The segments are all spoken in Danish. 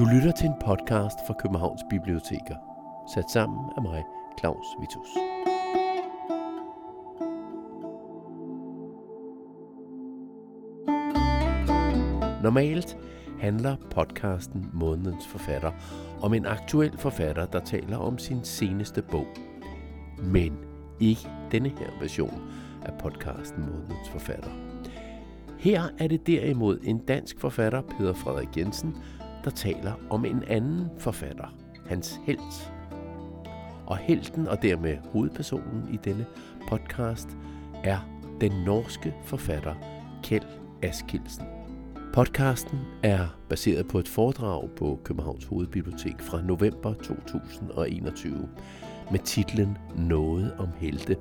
Du lytter til en podcast fra Københavns Biblioteker, sat sammen af mig, Claus Vitus. Normalt handler podcasten Månedens Forfatter om en aktuel forfatter, der taler om sin seneste bog. Men ikke denne her version af podcasten Månedens Forfatter. Her er det derimod en dansk forfatter, Peter Frederik Jensen, der taler om en anden forfatter, hans helt. Og helten og dermed hovedpersonen i denne podcast er den norske forfatter Kjeld Askildsen. Podcasten er baseret på et foredrag på Københavns Hovedbibliotek fra november 2021 med titlen Noget om helte,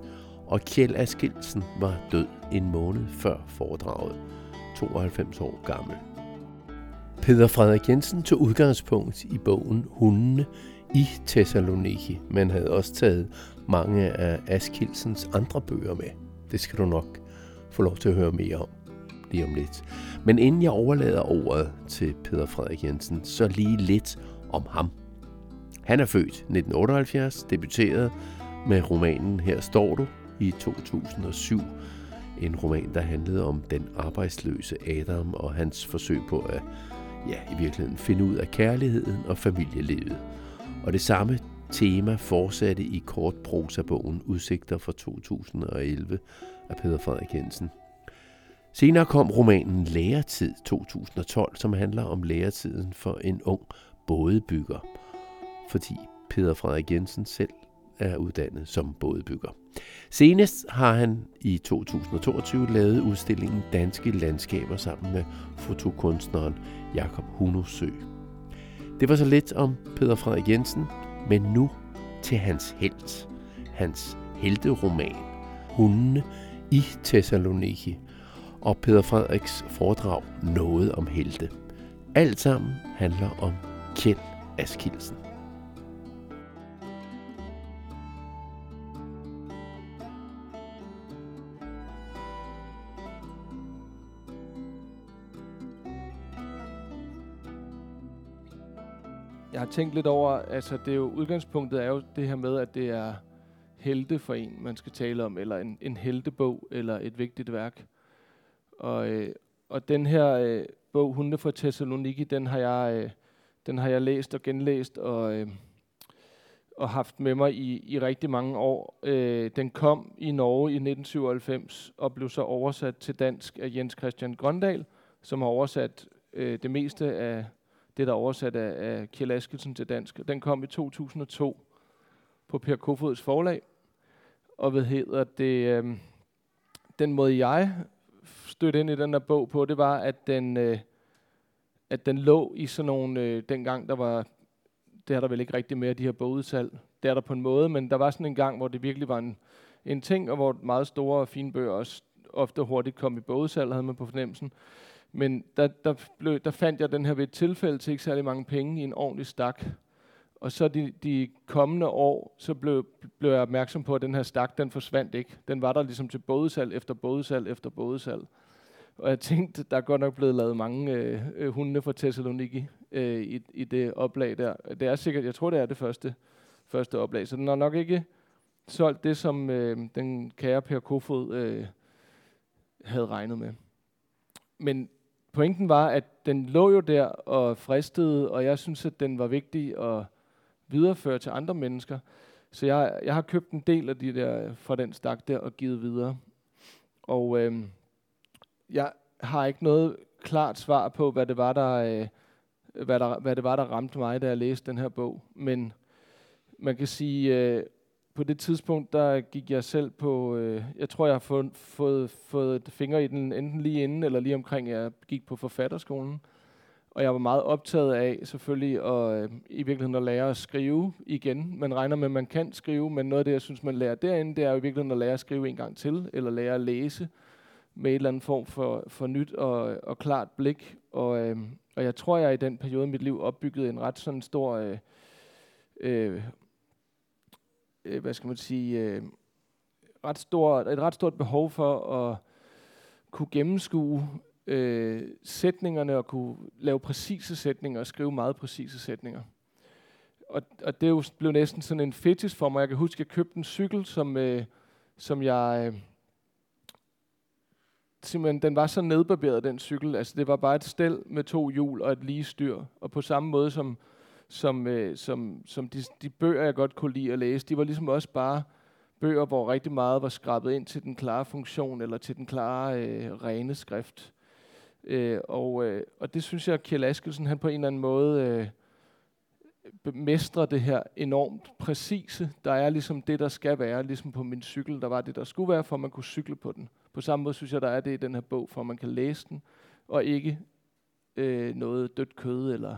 og Kjeld Askildsen var død en måned før foredraget, 92 år gammel. Peter Frederik Jensen tog udgangspunkt i bogen Hundene i Thessaloniki, men havde også taget mange af Askildsens andre bøger med. Det skal du nok få lov til at høre mere om lige om lidt. Men inden jeg overlader ordet til Peter Frederik Jensen, så lige lidt om ham. Han er født 1978, debuteret med romanen Her står du i 2007. En roman, der handlede om den arbejdsløse Adam og hans forsøg på at ja, i virkeligheden finde ud af kærligheden og familielivet. Og det samme tema fortsatte i kortprosabogen Udsigter fra 2011 af Peter Frederik Jensen. Senere kom romanen Læretid 2012, som handler om læretiden for en ung bådebygger, fordi Peter Frederik Jensen selv er uddannet som bådebygger. Senest har han i 2022 lavet udstillingen Danske Landskaber sammen med fotokunstneren Jakob Hunosø. Det var så lidt om Peter Frederik Jensen, men nu til hans helt, hans helteroman, Hundene i Thessaloniki, og Peter Frederiks foredrag Noget om helte. Alt sammen handler om Kjeld Askildsen. Jeg har tænkt lidt over, altså det er jo, udgangspunktet er jo det her med, at det er helte for en, man skal tale om, eller en, en heltebog, eller et vigtigt værk. Og, øh, og den her øh, bog, Hunde fra Thessaloniki, den har jeg, øh, den har jeg læst og genlæst og, øh, og haft med mig i, i rigtig mange år. Øh, den kom i Norge i 1997 og blev så oversat til dansk af Jens Christian Grøndal, som har oversat øh, det meste af det, der er oversat af, af Kjell Askelsen til dansk. Den kom i 2002 på Per Kofods forlag. Og hvad hedder det? Øh, den måde, jeg stødte ind i den der bog på, det var, at den, øh, at den lå i sådan nogle, øh, dengang der var, det er der vel ikke rigtig mere, de her bogudsalg. Det er der på en måde, men der var sådan en gang, hvor det virkelig var en, en ting, og hvor meget store og fine bøger også ofte hurtigt kom i bogudsalg, havde man på fornemmelsen. Men der, der, blev, der fandt jeg den her ved et tilfælde til ikke særlig mange penge i en ordentlig stak. Og så de, de kommende år, så blev, blev jeg opmærksom på, at den her stak, den forsvandt ikke. Den var der ligesom til bådesal efter bådesal efter bådesal. Og jeg tænkte, der er godt nok blevet lavet mange øh, øh, hunde fra Thessaloniki øh, i, i det oplag der. Det er sikkert, jeg tror, det er det første, første oplag. Så den har nok ikke solgt det, som øh, den kære Per Kofod øh, havde regnet med. Men pointen var, at den lå jo der og fristede, og jeg synes, at den var vigtig at videreføre til andre mennesker. Så jeg, jeg har købt en del af de der fra den stak der og givet videre. Og øh, jeg har ikke noget klart svar på, hvad det var, der, øh, hvad, der, hvad det var, der ramte mig, da jeg læste den her bog. Men man kan sige, øh, på det tidspunkt, der gik jeg selv på, øh, jeg tror, jeg har fået, fået, fået fingre i den enten lige inden eller lige omkring, jeg gik på forfatterskolen. Og jeg var meget optaget af selvfølgelig at, øh, i virkeligheden at lære at skrive igen. Man regner med, at man kan skrive, men noget af det, jeg synes, man lærer derinde, det er jo i virkeligheden at lære at skrive en gang til, eller lære at læse med en eller anden form for, for nyt og, og klart blik. Og, øh, og jeg tror, jeg i den periode i mit liv opbyggede en ret sådan stor, øh, øh, øh, hvad skal man sige, øh, ret stor, et ret stort behov for at kunne gennemskue øh, sætningerne og kunne lave præcise sætninger og skrive meget præcise sætninger. Og, og det er jo blev næsten sådan en fetish for mig. Jeg kan huske, at jeg købte en cykel, som, øh, som jeg... Øh, simpelthen, den var så nedbarberet, den cykel. Altså, det var bare et stel med to hjul og et lige styr. Og på samme måde som, som, øh, som, som de, de bøger, jeg godt kunne lide at læse, de var ligesom også bare bøger, hvor rigtig meget var skrabet ind til den klare funktion, eller til den klare, øh, rene skrift. Øh, og, øh, og det synes jeg, at Kjell Askelsen, han på en eller anden måde øh, bemestrer det her enormt præcise. Der er ligesom det, der skal være, ligesom på min cykel, der var det, der skulle være, for at man kunne cykle på den. På samme måde synes jeg, der er det i den her bog, for at man kan læse den, og ikke øh, noget dødt kød, eller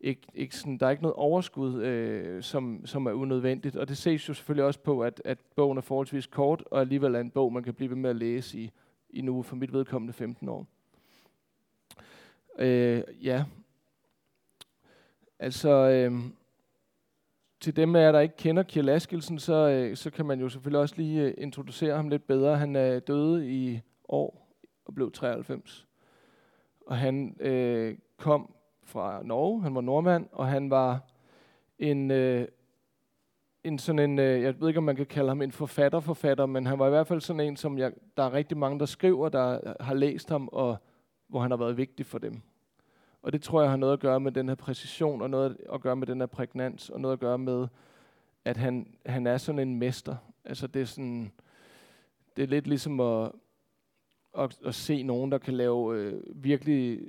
ikke, ikke sådan, der er ikke noget overskud, øh, som, som er unødvendigt. Og det ses jo selvfølgelig også på, at, at bogen er forholdsvis kort, og alligevel er en bog, man kan blive ved med at læse i, i nu for mit vedkommende 15 år. Øh, ja. Altså, øh, til dem af jer, der ikke kender Kjell Askelsen, så, øh, så kan man jo selvfølgelig også lige øh, introducere ham lidt bedre. Han er døde i år og blev 93. Og han øh, kom fra Norge, han var nordmand, og han var en, øh, en sådan en, øh, jeg ved ikke om man kan kalde ham en forfatter-forfatter, men han var i hvert fald sådan en, som jeg, der er rigtig mange, der skriver, der har læst ham, og hvor han har været vigtig for dem. Og det tror jeg har noget at gøre med den her præcision, og noget at gøre med den her prægnans, og noget at gøre med, at han, han er sådan en mester. Altså det er sådan, det er lidt ligesom at, at, at se nogen, der kan lave øh, virkelig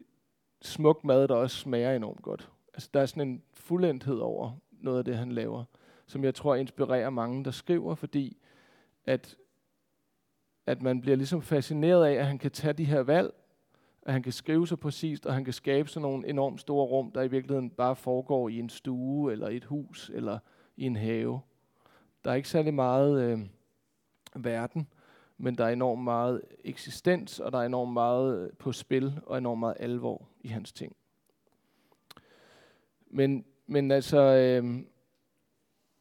smuk mad, der også smager enormt godt. Altså der er sådan en fuldendthed over noget af det, han laver, som jeg tror inspirerer mange, der skriver, fordi at, at man bliver ligesom fascineret af, at han kan tage de her valg, at han kan skrive så præcist, og han kan skabe sådan nogle enormt store rum, der i virkeligheden bare foregår i en stue, eller et hus, eller i en have. Der er ikke særlig meget øh, verden, men der er enormt meget eksistens, og der er enormt meget på spil, og enormt meget alvor i hans ting. Men, men altså, øh,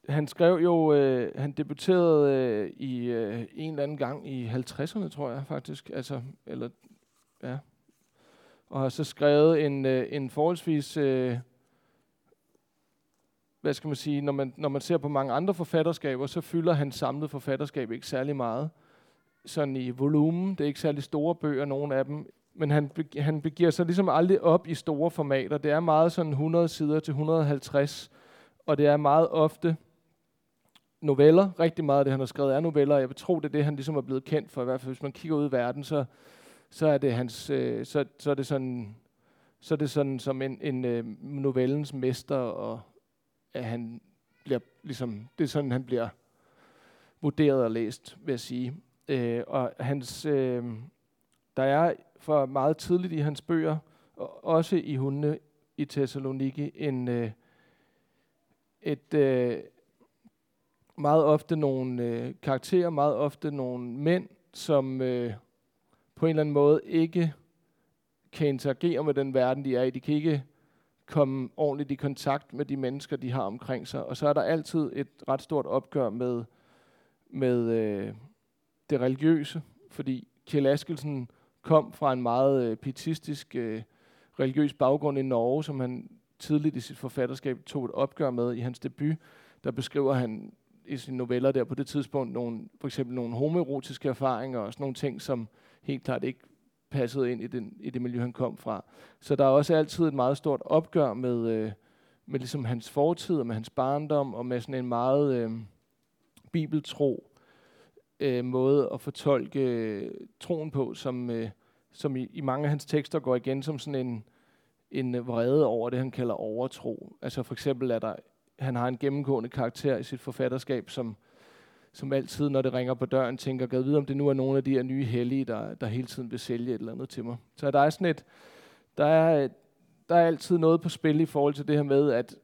han skrev jo, øh, han debuterede øh, i øh, en eller anden gang i 50'erne, tror jeg faktisk, altså, eller, ja, og har så skrevet en, øh, en forholdsvis, øh, hvad skal man sige, når man, når man ser på mange andre forfatterskaber, så fylder hans samlede forfatterskab ikke særlig meget. Sådan i volumen, det er ikke særlig store bøger, nogen af dem, men han, han begiver sig ligesom aldrig op i store formater. Det er meget sådan 100 sider til 150, og det er meget ofte noveller. Rigtig meget af det, han har skrevet, er noveller. Jeg vil tro, det er det, han ligesom er blevet kendt for. I hvert fald, hvis man kigger ud i verden, så så er det hans, øh, så, så er det sådan, så er det sådan som en, en øh, novellens mester, og at han bliver ligesom, det er sådan, han bliver vurderet og læst, vil jeg sige. Øh, og hans, øh, der er for meget tidligt i hans bøger, og også i hundene i Thessaloniki, en, øh, et, øh, meget ofte nogle øh, karakterer, meget ofte nogle mænd, som øh, på en eller anden måde ikke kan interagere med den verden, de er i. De kan ikke komme ordentligt i kontakt med de mennesker, de har omkring sig. Og så er der altid et ret stort opgør med, med øh, det religiøse, fordi Kjell Askelsen kom fra en meget øh, pietistisk øh, religiøs baggrund i Norge, som han tidligt i sit forfatterskab tog et opgør med i hans debut. Der beskriver han i sine noveller der på det tidspunkt nogle, for eksempel nogle homoerotiske erfaringer og sådan nogle ting, som helt klart ikke passede ind i, den, i det miljø, han kom fra. Så der er også altid et meget stort opgør med, øh, med ligesom hans fortid og med hans barndom, og med sådan en meget øh, bibeltro øh, måde at fortolke øh, troen på, som, øh, som i, i mange af hans tekster går igen som sådan en, en vrede over det, han kalder overtro. Altså for eksempel er der, han har en gennemgående karakter i sit forfatterskab, som som altid, når det ringer på døren, tænker, gad vide, om det nu er nogle af de her nye hellige, der, der hele tiden vil sælge et eller andet til mig. Så der er sådan et, der er, der er altid noget på spil i forhold til det her med, at,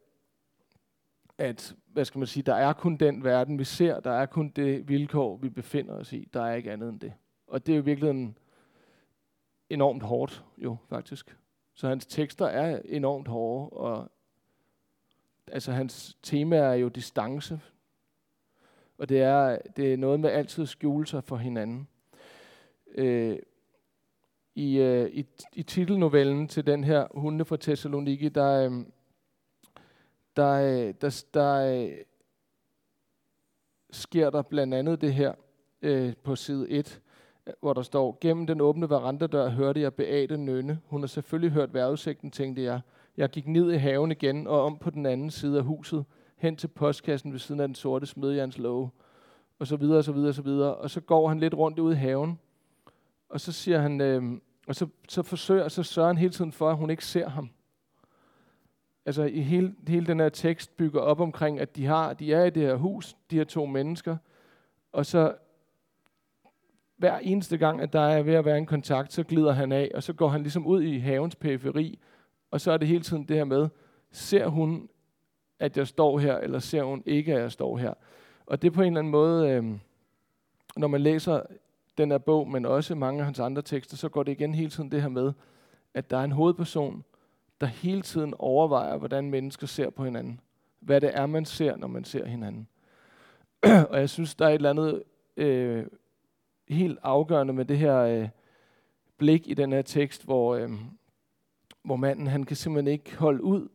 at hvad skal man sige, der er kun den verden, vi ser, der er kun det vilkår, vi befinder os i, der er ikke andet end det. Og det er jo virkelig en enormt hårdt, jo, faktisk. Så hans tekster er enormt hårde, og altså hans tema er jo distance, og det er, det er noget med altid at skjule sig for hinanden. Øh, i, øh, i, i titelnovellen til den her Hunde fra Thessaloniki, der, øh, der, øh, der, der øh, sker der blandt andet det her øh, på side 1, øh, hvor der står, gennem den åbne verandadør hørte jeg Beate Nønne. Hun har selvfølgelig hørt vejrudsigten, tænkte jeg. Jeg gik ned i haven igen og om på den anden side af huset, hen til postkassen ved siden af den sorte smedjernslåge, og så videre, og så videre, og så videre. Og så går han lidt rundt ude i haven, og så siger han, øh, og så, så forsøger, så sørger han hele tiden for, at hun ikke ser ham. Altså i hele, hele den her tekst bygger op omkring, at de, har, de er i det her hus, de her to mennesker, og så hver eneste gang, at der er ved at være en kontakt, så glider han af, og så går han ligesom ud i havens periferi, og så er det hele tiden det her med, ser hun, at jeg står her, eller ser hun ikke, at jeg står her? Og det er på en eller anden måde, øh, når man læser den her bog, men også mange af hans andre tekster, så går det igen hele tiden det her med, at der er en hovedperson, der hele tiden overvejer, hvordan mennesker ser på hinanden. Hvad det er, man ser, når man ser hinanden. og jeg synes, der er et eller andet øh, helt afgørende med det her øh, blik i den her tekst, hvor, øh, hvor manden han kan simpelthen ikke holde ud,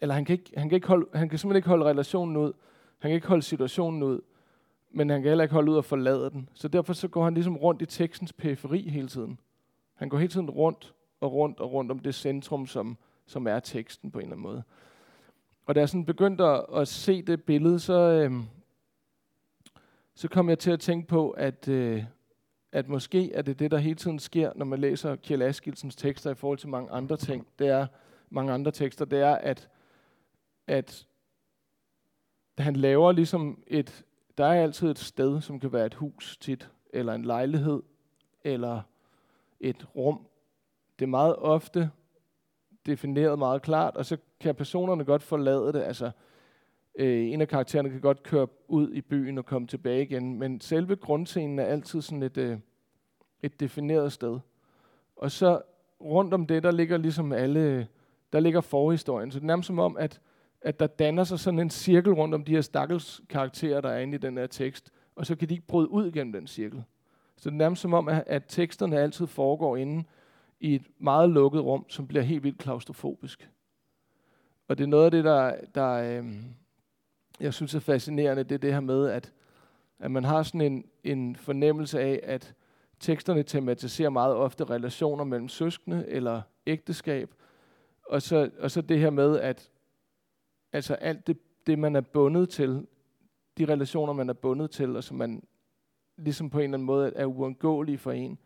eller han kan, ikke, han, kan ikke holde, han kan simpelthen ikke holde relationen ud, han kan ikke holde situationen ud, men han kan heller ikke holde ud og forlade den. Så derfor så går han ligesom rundt i tekstens periferi hele tiden. Han går hele tiden rundt og rundt og rundt om det centrum, som, som er teksten på en eller anden måde. Og da jeg sådan begyndte at, at se det billede, så, øh, så kom jeg til at tænke på, at, øh, at måske er det det, der hele tiden sker, når man læser Kjell Askildsens tekster i forhold til mange andre ting. Det er mange andre tekster, det er, at, at han laver ligesom et, der er altid et sted, som kan være et hus tit, eller en lejlighed, eller et rum. Det er meget ofte defineret meget klart, og så kan personerne godt forlade det. Altså, øh, en af karaktererne kan godt køre ud i byen og komme tilbage igen, men selve grundscenen er altid sådan et, øh, et defineret sted. Og så rundt om det, der ligger ligesom alle, der ligger forhistorien. Så det er nærmest som om, at, at der danner sig sådan en cirkel rundt om de her stakkels karakterer, der er inde i den her tekst, og så kan de ikke bryde ud gennem den cirkel. Så det er nærmest som om, at, at teksterne altid foregår inden i et meget lukket rum, som bliver helt vildt klaustrofobisk. Og det er noget af det, der, der øh, jeg synes er fascinerende, det er det her med, at, at man har sådan en, en fornemmelse af, at teksterne tematiserer meget ofte relationer mellem søskende eller ægteskab, og så, og så det her med, at altså alt det, det, man er bundet til, de relationer, man er bundet til, og som man ligesom på en eller anden måde er uundgåelige for en,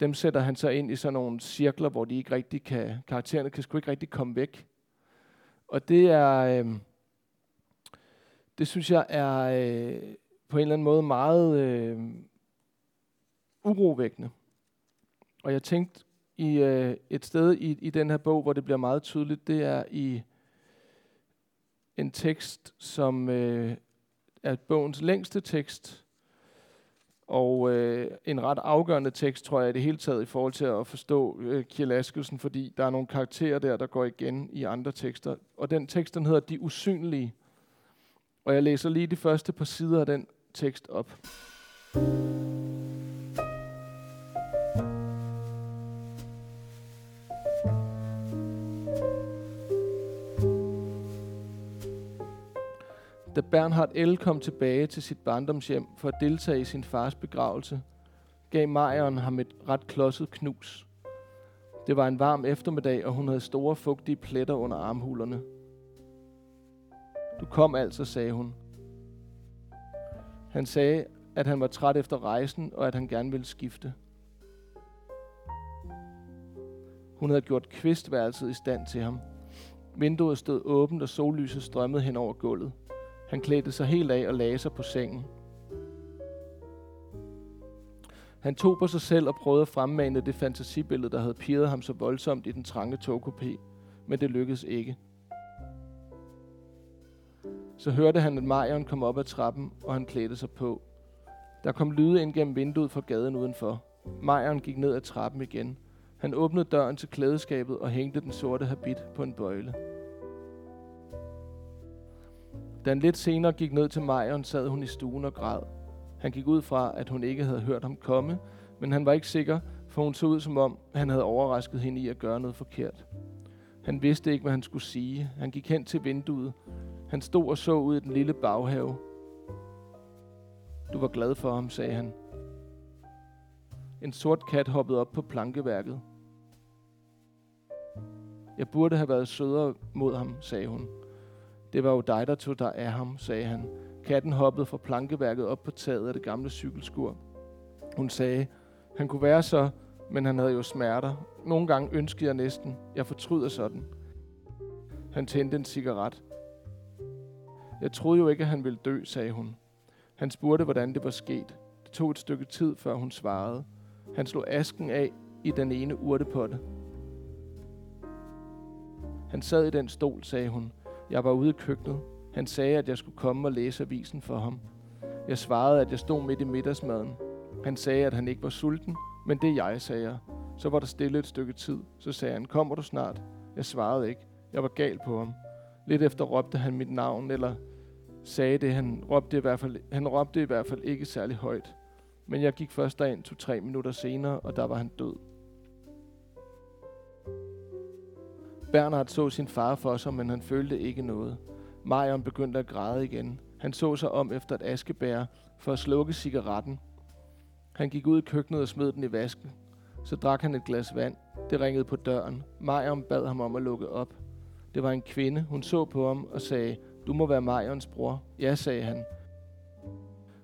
dem sætter han så ind i sådan nogle cirkler, hvor de ikke rigtig kan, karaktererne kan sgu ikke rigtig komme væk. Og det er, øh, det synes jeg er øh, på en eller anden måde meget øh, urovækkende. Og jeg tænkte i øh, et sted i, i den her bog, hvor det bliver meget tydeligt, det er i en tekst, som øh, er bogens længste tekst, og øh, en ret afgørende tekst, tror jeg, i det hele taget i forhold til at forstå øh, Kjell Askelsen, fordi der er nogle karakterer der, der går igen i andre tekster. Og den tekst, den hedder De Usynlige. Og jeg læser lige de første par sider af den tekst op. Da Bernhard L. kom tilbage til sit barndomshjem for at deltage i sin fars begravelse, gav Majeren ham et ret klodset knus. Det var en varm eftermiddag, og hun havde store fugtige pletter under armhulerne. Du kom altså, sagde hun. Han sagde, at han var træt efter rejsen, og at han gerne ville skifte. Hun havde gjort kvistværelset i stand til ham. Vinduet stod åbent, og sollyset strømmede hen over gulvet. Han klædte sig helt af og lagde sig på sengen. Han tog på sig selv og prøvede at fremmane det fantasibillede, der havde pirret ham så voldsomt i den trange togkopé, men det lykkedes ikke. Så hørte han, at Marion kom op ad trappen, og han klædte sig på. Der kom lyde ind gennem vinduet fra gaden udenfor. Marion gik ned ad trappen igen. Han åbnede døren til klædeskabet og hængte den sorte habit på en bøjle. Da han lidt senere gik ned til Marion, sad hun i stuen og græd. Han gik ud fra, at hun ikke havde hørt ham komme, men han var ikke sikker, for hun så ud som om, han havde overrasket hende i at gøre noget forkert. Han vidste ikke, hvad han skulle sige. Han gik hen til vinduet. Han stod og så ud i den lille baghave. Du var glad for ham, sagde han. En sort kat hoppede op på plankeværket. Jeg burde have været sødere mod ham, sagde hun. Det var jo dig, der tog dig af ham, sagde han. Katten hoppede fra plankeværket op på taget af det gamle cykelskur. Hun sagde, han kunne være så, men han havde jo smerter. Nogle gange ønskede jeg næsten. Jeg fortryder sådan. Han tændte en cigaret. Jeg troede jo ikke, at han ville dø, sagde hun. Han spurgte, hvordan det var sket. Det tog et stykke tid, før hun svarede. Han slog asken af i den ene urtepotte. Han sad i den stol, sagde hun. Jeg var ude i køkkenet. Han sagde, at jeg skulle komme og læse avisen for ham. Jeg svarede, at jeg stod midt i middagsmaden. Han sagde, at han ikke var sulten, men det jeg, sagde jeg. Så var der stille et stykke tid. Så sagde han, kommer du snart? Jeg svarede ikke. Jeg var gal på ham. Lidt efter råbte han mit navn, eller sagde det. Han råbte i hvert fald, han råbte i hvert fald ikke særlig højt. Men jeg gik først derind to-tre minutter senere, og der var han død. Bernhard så sin far for sig, men han følte ikke noget. Marion begyndte at græde igen. Han så sig om efter et askebær for at slukke cigaretten. Han gik ud i køkkenet og smed den i vasken. Så drak han et glas vand. Det ringede på døren. Marion bad ham om at lukke op. Det var en kvinde. Hun så på ham og sagde, du må være Marions bror. Ja, sagde han.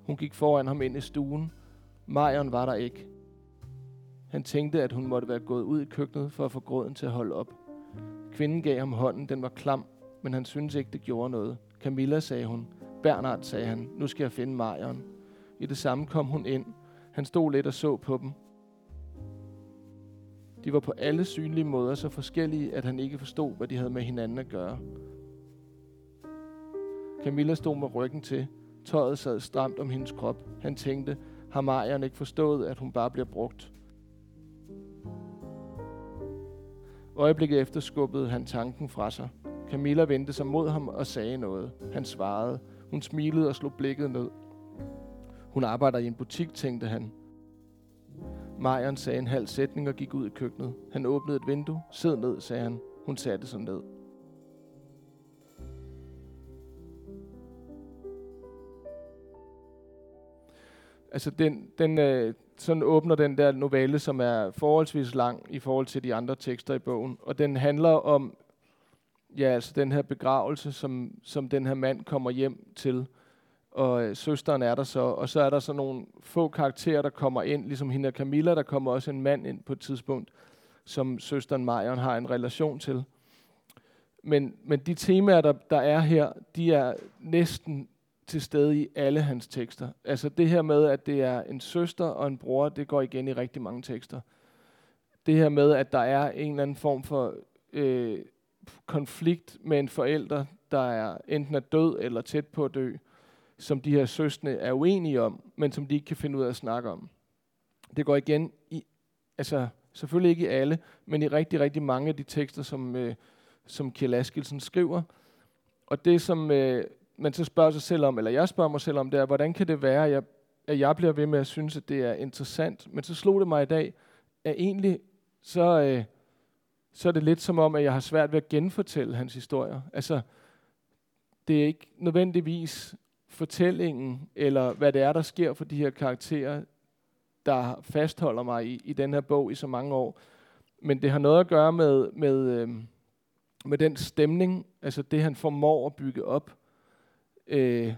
Hun gik foran ham ind i stuen. Marion var der ikke. Han tænkte, at hun måtte være gået ud i køkkenet for at få gråden til at holde op. Kvinden gav ham hånden, den var klam, men han syntes ikke, det gjorde noget. Camilla, sagde hun. Bernard, sagde han. Nu skal jeg finde Marion. I det samme kom hun ind. Han stod lidt og så på dem. De var på alle synlige måder så forskellige, at han ikke forstod, hvad de havde med hinanden at gøre. Camilla stod med ryggen til. Tøjet sad stramt om hendes krop. Han tænkte, har Marion ikke forstået, at hun bare bliver brugt? Øjeblikket efter skubbede han tanken fra sig. Camilla vendte sig mod ham og sagde noget. Han svarede. Hun smilede og slog blikket ned. Hun arbejder i en butik, tænkte han. Marion sagde en halv sætning og gik ud i køkkenet. Han åbnede et vindue. Sid ned, sagde han. Hun satte sig ned. Altså, den, den, øh, sådan åbner den der novelle, som er forholdsvis lang i forhold til de andre tekster i bogen. Og den handler om, ja, altså den her begravelse, som, som den her mand kommer hjem til. Og øh, søsteren er der så, og så er der så nogle få karakterer, der kommer ind, ligesom hende og Camilla, der kommer også en mand ind på et tidspunkt, som søsteren Marion har en relation til. Men, men de temaer, der, der er her, de er næsten til stede i alle hans tekster. Altså det her med, at det er en søster og en bror, det går igen i rigtig mange tekster. Det her med, at der er en eller anden form for øh, konflikt med en forælder, der er enten er død eller tæt på at dø, som de her søstre er uenige om, men som de ikke kan finde ud af at snakke om. Det går igen i, altså selvfølgelig ikke i alle, men i rigtig, rigtig mange af de tekster, som, øh, som Kjell Askelsen skriver. Og det, som øh, man så spørger sig selv om, eller jeg spørger mig selv om, det er, hvordan kan det være, at jeg, at jeg bliver ved med at synes, at det er interessant? Men så slog det mig i dag, at egentlig så, øh, så er det lidt som om, at jeg har svært ved at genfortælle hans historier. Altså, det er ikke nødvendigvis fortællingen, eller hvad det er, der sker for de her karakterer, der fastholder mig i, i den her bog i så mange år. Men det har noget at gøre med, med, øh, med den stemning, altså det, han formår at bygge op øh,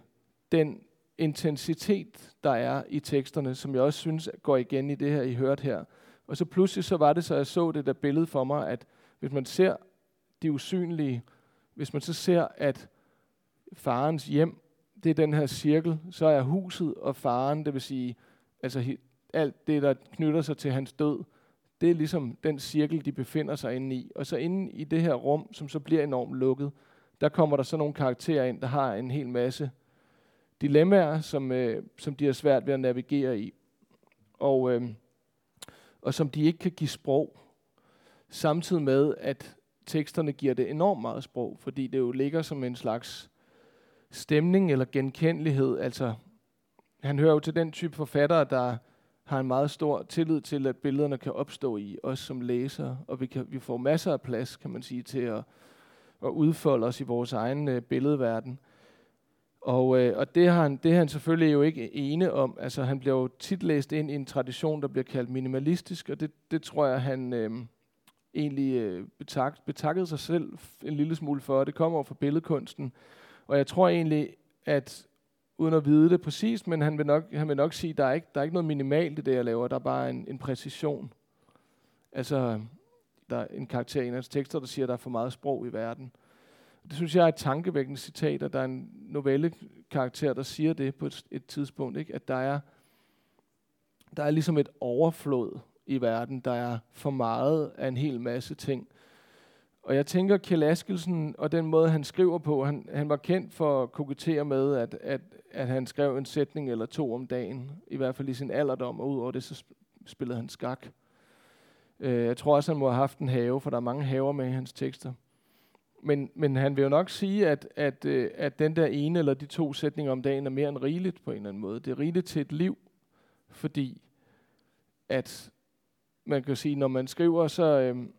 den intensitet, der er i teksterne, som jeg også synes går igen i det her, I hørte her. Og så pludselig så var det så, jeg så det der billede for mig, at hvis man ser de usynlige, hvis man så ser, at farens hjem, det er den her cirkel, så er huset og faren, det vil sige, altså alt det, der knytter sig til hans død, det er ligesom den cirkel, de befinder sig inde i. Og så inde i det her rum, som så bliver enormt lukket, der kommer der så nogle karakterer ind, der har en hel masse dilemmaer, som, øh, som de har svært ved at navigere i. Og, øh, og som de ikke kan give sprog. Samtidig med, at teksterne giver det enormt meget sprog, fordi det jo ligger som en slags stemning eller genkendelighed. Altså, han hører jo til den type forfattere, der har en meget stor tillid til, at billederne kan opstå i os som læsere, og vi, kan, vi får masser af plads, kan man sige, til at, at udfolde os i vores egen øh, billedverden. Og, øh, og det, har han, det er han selvfølgelig jo ikke ene om. Altså, han bliver jo tit læst ind i en tradition, der bliver kaldt minimalistisk, og det, det tror jeg, han øh, egentlig øh, betak, betakkede sig selv en lille smule for. Det kommer fra billedkunsten. Og jeg tror egentlig, at uden at vide det præcist, men han vil nok, han vil nok sige, at der er ikke, der er ikke noget minimalt i det, jeg laver. Der er bare en, en præcision. Altså, der en karakter i en af hans tekster, der siger, at der er for meget sprog i verden. Det synes jeg er et tankevækkende citat, at der er en novellekarakter, der siger det på et, et tidspunkt, ikke? at der er, der er ligesom et overflod i verden. Der er for meget af en hel masse ting. Og jeg tænker, Kjell Askelsen og den måde, han skriver på, han, han var kendt for at kokettere med, at, at, at han skrev en sætning eller to om dagen, i hvert fald i sin alderdom, og udover det, så spillede han skak. Øh, jeg tror også, han må have haft en have, for der er mange haver med i hans tekster. Men, men han vil jo nok sige, at, at, øh, at den der ene eller de to sætninger om dagen er mere end rigeligt på en eller anden måde. Det er rigeligt til et liv, fordi at man kan sige, når man skriver, så, øhm,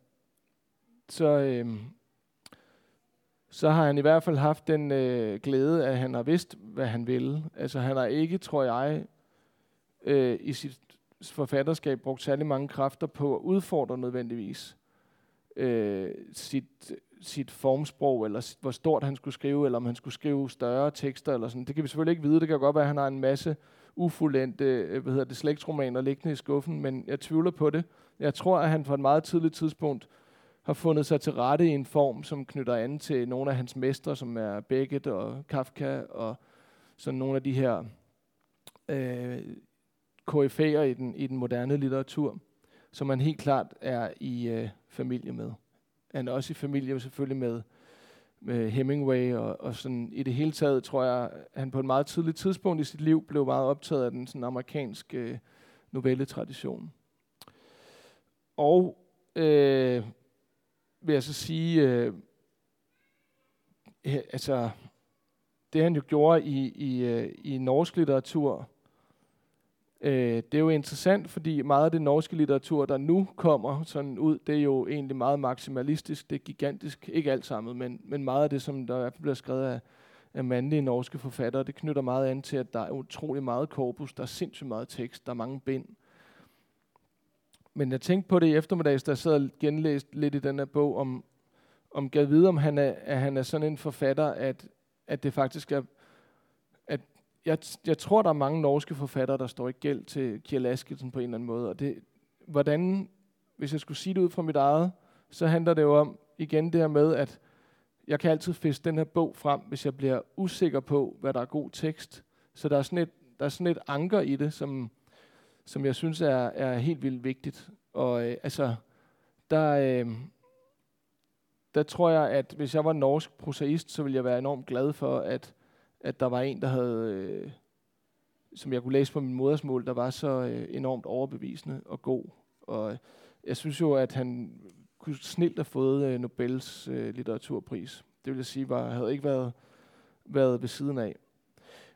så, øhm, så har han i hvert fald haft den øh, glæde, at han har vidst, hvad han ville. Altså han har ikke, tror jeg, øh, i sit forfatterskab brugt særlig mange kræfter på at udfordre nødvendigvis øh, sit, sit formsprog, eller hvor stort han skulle skrive, eller om han skulle skrive større tekster, eller sådan. Det kan vi selvfølgelig ikke vide. Det kan godt være, at han har en masse ufuldendte øh, hvad hedder det, slægtsromaner liggende i skuffen, men jeg tvivler på det. Jeg tror, at han på et meget tidligt tidspunkt har fundet sig til rette i en form, som knytter an til nogle af hans mestre, som er Beckett og Kafka, og sådan nogle af de her øh, koryfæer i den, i den moderne litteratur, som man helt klart er i øh, familie med. Han er også i familie selvfølgelig med med Hemingway og, og sådan i det hele taget tror jeg, han på et meget tidligt tidspunkt i sit liv blev meget optaget af den sådan amerikanske øh, novelletradition. Og øh, vil jeg så sige, øh, altså det han jo gjorde i, i, øh, i norsk litteratur, Øh, det er jo interessant, fordi meget af det norske litteratur, der nu kommer sådan ud, det er jo egentlig meget maksimalistisk, det er gigantisk, ikke alt sammen, men, men meget af det, som der i hvert fald bliver skrevet af, af mandlige norske forfattere, det knytter meget an til, at der er utrolig meget korpus, der er sindssygt meget tekst, der er mange bind. Men jeg tænkte på det i eftermiddags, da jeg sad og genlæste lidt i den her bog, om, om gav vide, om han er, at han er sådan en forfatter, at, at det faktisk er jeg, jeg tror, der er mange norske forfattere, der står i gæld til Kjell Askelsen på en eller anden måde. Og det, hvordan, hvis jeg skulle sige det ud fra mit eget, så handler det jo om igen det her med, at jeg kan altid fiske den her bog frem, hvis jeg bliver usikker på, hvad der er god tekst. Så der er sådan et, der er sådan et anker i det, som, som jeg synes er, er helt vildt vigtigt. Og øh, altså, der, øh, der tror jeg, at hvis jeg var norsk prosaist, så ville jeg være enormt glad for, at at der var en, der havde, øh, som jeg kunne læse på min modersmål, der var så øh, enormt overbevisende og god. Og øh, jeg synes jo, at han kunne snilt have fået øh, Nobels øh, litteraturpris. Det vil jeg sige, var, havde ikke været, været ved siden af.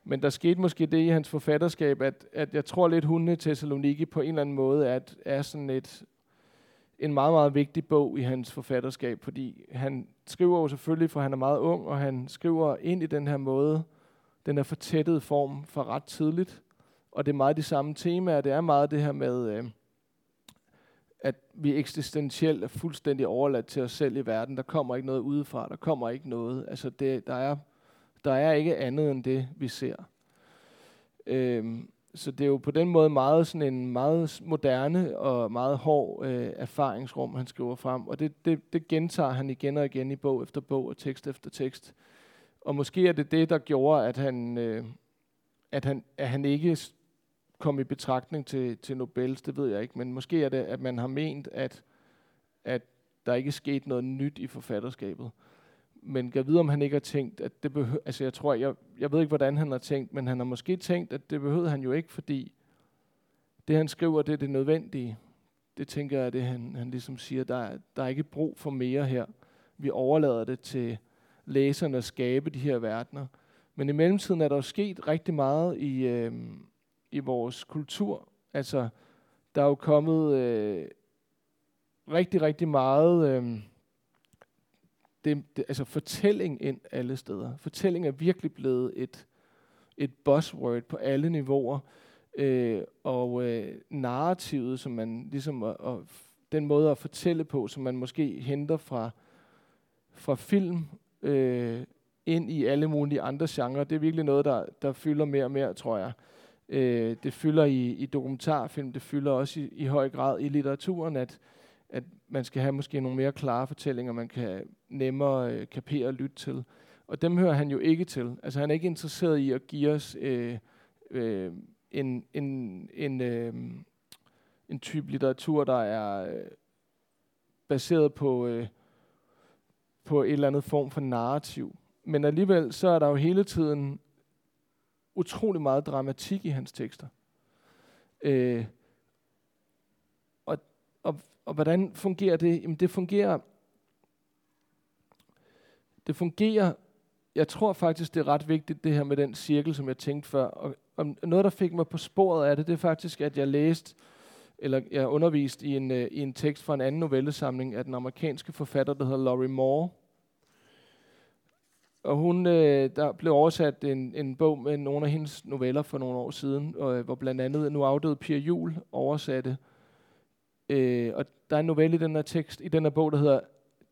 Men der skete måske det i hans forfatterskab, at, at jeg tror lidt, hundene Thessaloniki på en eller anden måde at, er sådan et, en meget, meget vigtig bog i hans forfatterskab, fordi han skriver jo selvfølgelig, for han er meget ung, og han skriver ind i den her måde, den er fortættet form for ret tidligt. Og det er meget de samme temaer. Det er meget det her med, øh, at vi eksistentielt er fuldstændig overladt til os selv i verden. Der kommer ikke noget udefra. Der kommer ikke noget. Altså det, der, er, der er ikke andet end det, vi ser. Øh, så det er jo på den måde meget sådan en meget moderne og meget hård øh, erfaringsrum, han skriver frem. Og det, det, det gentager han igen og igen i bog efter bog og tekst efter tekst. Og måske er det det, der gjorde, at han, øh, at han, at han ikke kom i betragtning til, til Nobels, det ved jeg ikke. Men måske er det, at man har ment, at, at der ikke er sket noget nyt i forfatterskabet. Men jeg ved, om han ikke har tænkt, at det behøver... Altså, jeg tror, jeg, jeg ved ikke, hvordan han har tænkt, men han har måske tænkt, at det behøvede han jo ikke, fordi det, han skriver, det er det nødvendige. Det tænker jeg, det han, han ligesom siger, der, der er ikke brug for mere her. Vi overlader det til læserne at skabe de her verdener. Men i mellemtiden er der jo sket rigtig meget i, øh, i vores kultur. Altså, der er jo kommet øh, rigtig, rigtig meget øh, det, det, altså fortælling ind alle steder. Fortælling er virkelig blevet et, et buzzword på alle niveauer. Øh, og øh, narrativet, som man ligesom, og, og den måde at fortælle på, som man måske henter fra, fra film øh, ind i alle mulige andre genrer, det er virkelig noget, der, der fylder mere og mere, tror jeg. Øh, det fylder i, i dokumentarfilm, det fylder også i, i høj grad i litteraturen, at, at man skal have måske nogle mere klare fortællinger, man kan nemmere øh, kapere og lytte til. Og dem hører han jo ikke til. Altså han er ikke interesseret i at give os øh, øh, en, en, en, øh, en type litteratur, der er øh, baseret på, øh, på et eller andet form for narrativ. Men alligevel så er der jo hele tiden utrolig meget dramatik i hans tekster. Øh, og, og, og hvordan fungerer det? Jamen det fungerer, det fungerer, jeg tror faktisk, det er ret vigtigt, det her med den cirkel, som jeg tænkte før. Og, og noget, der fik mig på sporet af det, det er faktisk, at jeg læste, eller jeg undervist i en, øh, i en tekst fra en anden novellesamling af den amerikanske forfatter, der hedder Laurie Moore, og hun, øh, der blev oversat en, en bog med nogle af hendes noveller for nogle år siden, øh, hvor blandt andet nu afdøde Pia Jul oversatte. Øh, og der er en novelle i den her tekst, i den her bog, der hedder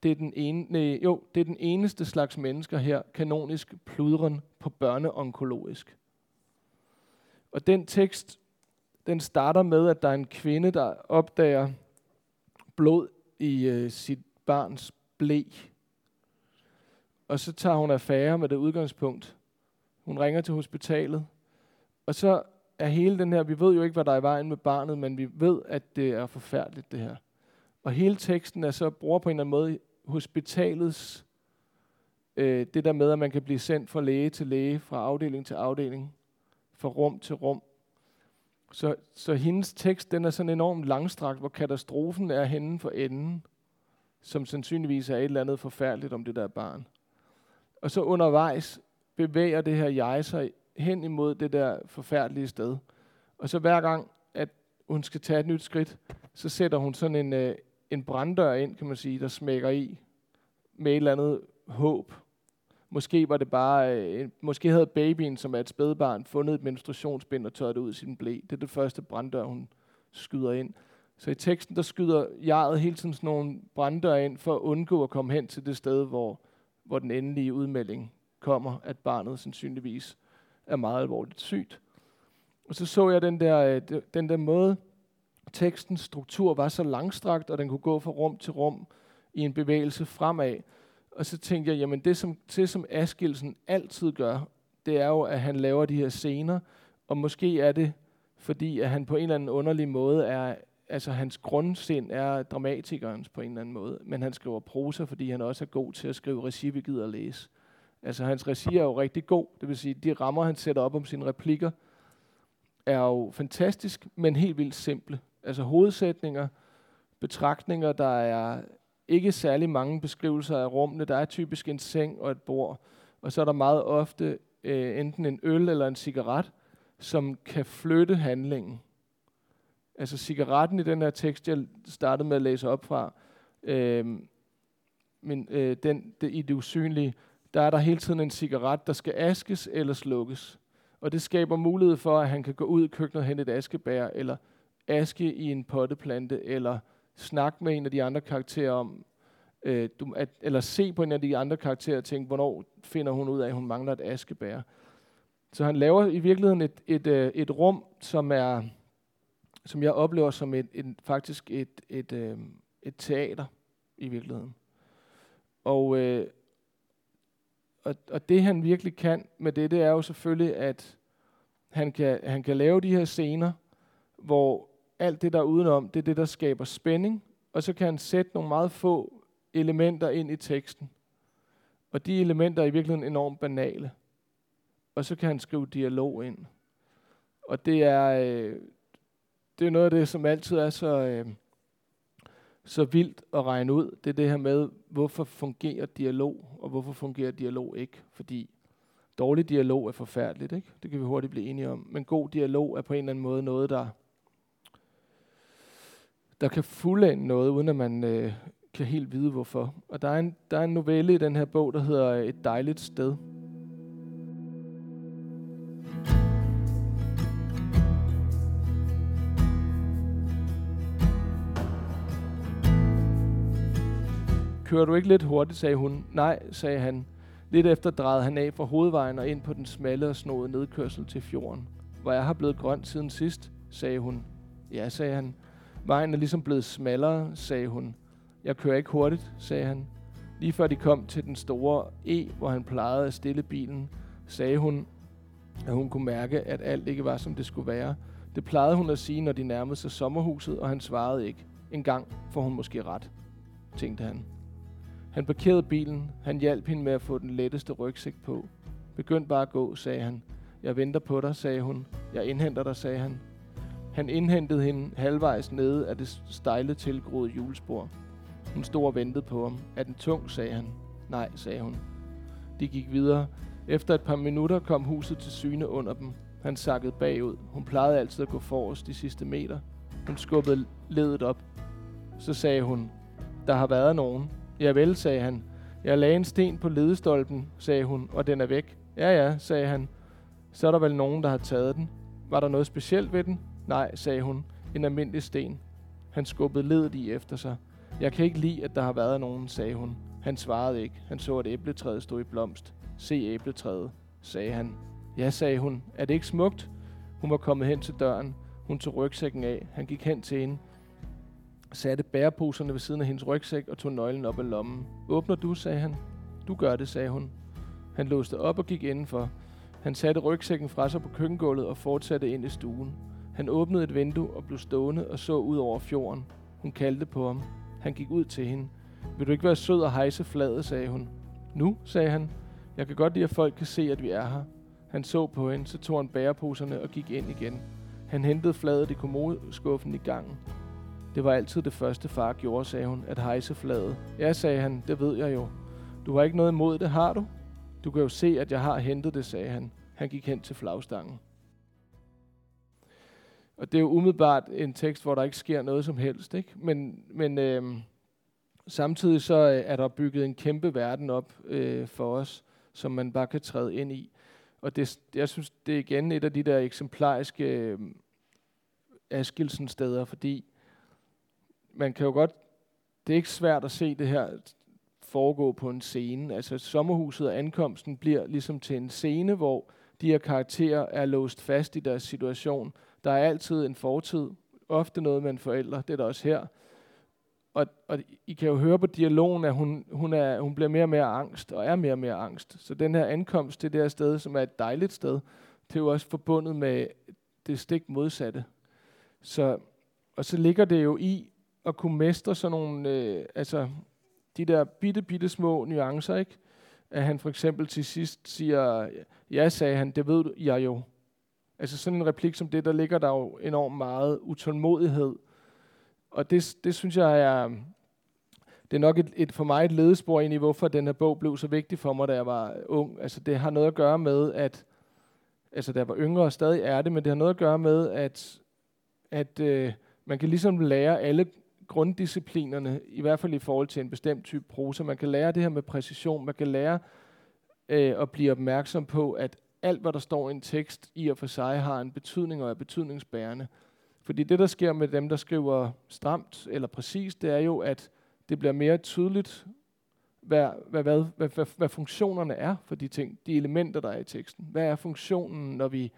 det er den, ene, nej, jo, det er den eneste slags mennesker her, kanonisk pludren på børneonkologisk. Og den tekst, den starter med, at der er en kvinde, der opdager blod i øh, sit barns blæ og så tager hun affære med det udgangspunkt. Hun ringer til hospitalet. Og så er hele den her, vi ved jo ikke, hvad der er i vejen med barnet, men vi ved, at det er forfærdeligt det her. Og hele teksten er så, bruger på en eller anden måde hospitalets, øh, det der med, at man kan blive sendt fra læge til læge, fra afdeling til afdeling, fra rum til rum. Så, så hendes tekst, den er sådan enormt langstrakt, hvor katastrofen er henne for enden, som sandsynligvis er et eller andet forfærdeligt om det der barn. Og så undervejs bevæger det her jeg sig hen imod det der forfærdelige sted. Og så hver gang, at hun skal tage et nyt skridt, så sætter hun sådan en, øh, en branddør ind, kan man sige, der smækker i med et eller andet håb. Måske var det bare, øh, måske havde babyen, som er et spædbarn, fundet et menstruationsbind og tørret ud i sin blæ. Det er det første branddør, hun skyder ind. Så i teksten, der skyder jeget hele tiden sådan nogle branddør ind, for at undgå at komme hen til det sted, hvor hvor den endelige udmelding kommer, at barnet sandsynligvis er meget alvorligt sygt. Og så så jeg den der, øh, den der måde, tekstens struktur var så langstrakt, og den kunne gå fra rum til rum i en bevægelse fremad. Og så tænkte jeg, jamen det som, det som Askilsen altid gør, det er jo, at han laver de her scener, og måske er det, fordi at han på en eller anden underlig måde er altså hans grundsind er dramatikernes på en eller anden måde, men han skriver prosa, fordi han også er god til at skrive regi, vi gider at læse. Altså hans regi er jo rigtig god, det vil sige, de rammer, han sætter op om sine replikker, er jo fantastisk, men helt vildt simple. Altså hovedsætninger, betragtninger, der er ikke særlig mange beskrivelser af rummene. Der er typisk en seng og et bord, og så er der meget ofte øh, enten en øl eller en cigaret, som kan flytte handlingen. Altså cigaretten i den her tekst, jeg startede med at læse op fra, øh, men øh, den, det, i det usynlige, der er der hele tiden en cigaret, der skal askes eller slukkes. Og det skaber mulighed for, at han kan gå ud i køkkenet hente et askebær, eller aske i en potteplante, eller snakke med en af de andre karakterer om, øh, du, at, eller se på en af de andre karakterer og tænke, hvornår finder hun ud af, at hun mangler et askebær. Så han laver i virkeligheden et, et, et, øh, et rum, som er som jeg oplever som et, et faktisk et, et, øh, et teater i virkeligheden. Og, øh, og, og det han virkelig kan med det, det er jo selvfølgelig, at han kan, han kan lave de her scener, hvor alt det der er udenom, det er det, der skaber spænding, og så kan han sætte nogle meget få elementer ind i teksten. Og de elementer er i virkeligheden enormt banale. Og så kan han skrive dialog ind. Og det er, øh, det er noget af det, som altid er så, øh, så vildt at regne ud. Det er det her med, hvorfor fungerer dialog, og hvorfor fungerer dialog ikke. Fordi dårlig dialog er forfærdeligt, ikke? det kan vi hurtigt blive enige om. Men god dialog er på en eller anden måde noget, der, der kan fuldende noget, uden at man øh, kan helt vide hvorfor. Og der er, en, der er en novelle i den her bog, der hedder øh, Et dejligt sted. Kører du ikke lidt hurtigt, sagde hun. Nej, sagde han. Lidt efter drejede han af fra hovedvejen og ind på den smalle og snodede nedkørsel til fjorden. Hvor jeg har blevet grøn siden sidst, sagde hun. Ja, sagde han. Vejen er ligesom blevet smallere, sagde hun. Jeg kører ikke hurtigt, sagde han. Lige før de kom til den store E, hvor han plejede at stille bilen, sagde hun, at hun kunne mærke, at alt ikke var, som det skulle være. Det plejede hun at sige, når de nærmede sig sommerhuset, og han svarede ikke. En gang får hun måske ret, tænkte han. Han parkerede bilen. Han hjalp hende med at få den letteste rygsæk på. Begynd bare at gå, sagde han. Jeg venter på dig, sagde hun. Jeg indhenter dig, sagde han. Han indhentede hende halvvejs nede af det stejle tilgroede julespor. Hun stod og ventede på ham. Er den tung, sagde han. Nej, sagde hun. De gik videre. Efter et par minutter kom huset til syne under dem. Han sakkede bagud. Hun plejede altid at gå forrest de sidste meter. Hun skubbede ledet op. Så sagde hun, der har været nogen. Ja vel, sagde han. Jeg lagde en sten på ledestolpen, sagde hun, og den er væk. Ja ja, sagde han. Så er der vel nogen, der har taget den. Var der noget specielt ved den? Nej, sagde hun. En almindelig sten. Han skubbede ledet i efter sig. Jeg kan ikke lide, at der har været nogen, sagde hun. Han svarede ikke. Han så, at æbletræet stod i blomst. Se æbletræet, sagde han. Ja, sagde hun. Er det ikke smukt? Hun var kommet hen til døren. Hun tog rygsækken af. Han gik hen til hende satte bæreposerne ved siden af hendes rygsæk og tog nøglen op af lommen. Åbner du, sagde han. Du gør det, sagde hun. Han låste op og gik indenfor. Han satte rygsækken fra sig på køkkengulvet og fortsatte ind i stuen. Han åbnede et vindue og blev stående og så ud over fjorden. Hun kaldte på ham. Han gik ud til hende. Vil du ikke være sød og hejse fladet, sagde hun. Nu, sagde han. Jeg kan godt lide, at folk kan se, at vi er her. Han så på hende, så tog han bæreposerne og gik ind igen. Han hentede fladet i kommodeskuffen i gangen. Det var altid det første, far gjorde, sagde hun, at hejse fladet. Ja, sagde han, det ved jeg jo. Du har ikke noget imod det, har du? Du kan jo se, at jeg har hentet det, sagde han. Han gik hen til flagstangen. Og det er jo umiddelbart en tekst, hvor der ikke sker noget som helst, ikke? Men, men øh, samtidig så øh, er der bygget en kæmpe verden op øh, for os, som man bare kan træde ind i. Og det, jeg synes, det er igen et af de der eksemplariske øh, Askilsen-steder, fordi man kan jo godt, det er ikke svært at se det her foregå på en scene. Altså sommerhuset og ankomsten bliver ligesom til en scene, hvor de her karakterer er låst fast i deres situation. Der er altid en fortid, ofte noget med en forælder, det er der også her. Og, og I kan jo høre på dialogen, at hun, hun, er, hun bliver mere og mere angst, og er mere og mere angst. Så den her ankomst til det her sted, som er et dejligt sted, det er jo også forbundet med det stik modsatte. Så, og så ligger det jo i, at kunne mestre sådan nogle, øh, altså de der bitte, bitte små nuancer, ikke? At han for eksempel til sidst siger, ja, sagde han, det ved jeg jo. Altså sådan en replik som det, der ligger der jo enormt meget utålmodighed. Og det, det synes jeg er, det er nok et, et, for mig et ledespor ind i, hvorfor den her bog blev så vigtig for mig, da jeg var ung. Altså det har noget at gøre med, at, altså da jeg var yngre og stadig er det, men det har noget at gøre med, at, at øh, man kan ligesom lære alle grunddisciplinerne, i hvert fald i forhold til en bestemt type prosa. Man kan lære det her med præcision, man kan lære øh, at blive opmærksom på, at alt, hvad der står i en tekst, i og for sig har en betydning og er betydningsbærende. Fordi det, der sker med dem, der skriver stramt eller præcist, det er jo, at det bliver mere tydeligt, hvad, hvad, hvad, hvad, hvad, hvad funktionerne er for de ting, de elementer, der er i teksten. Hvad er funktionen, når vi,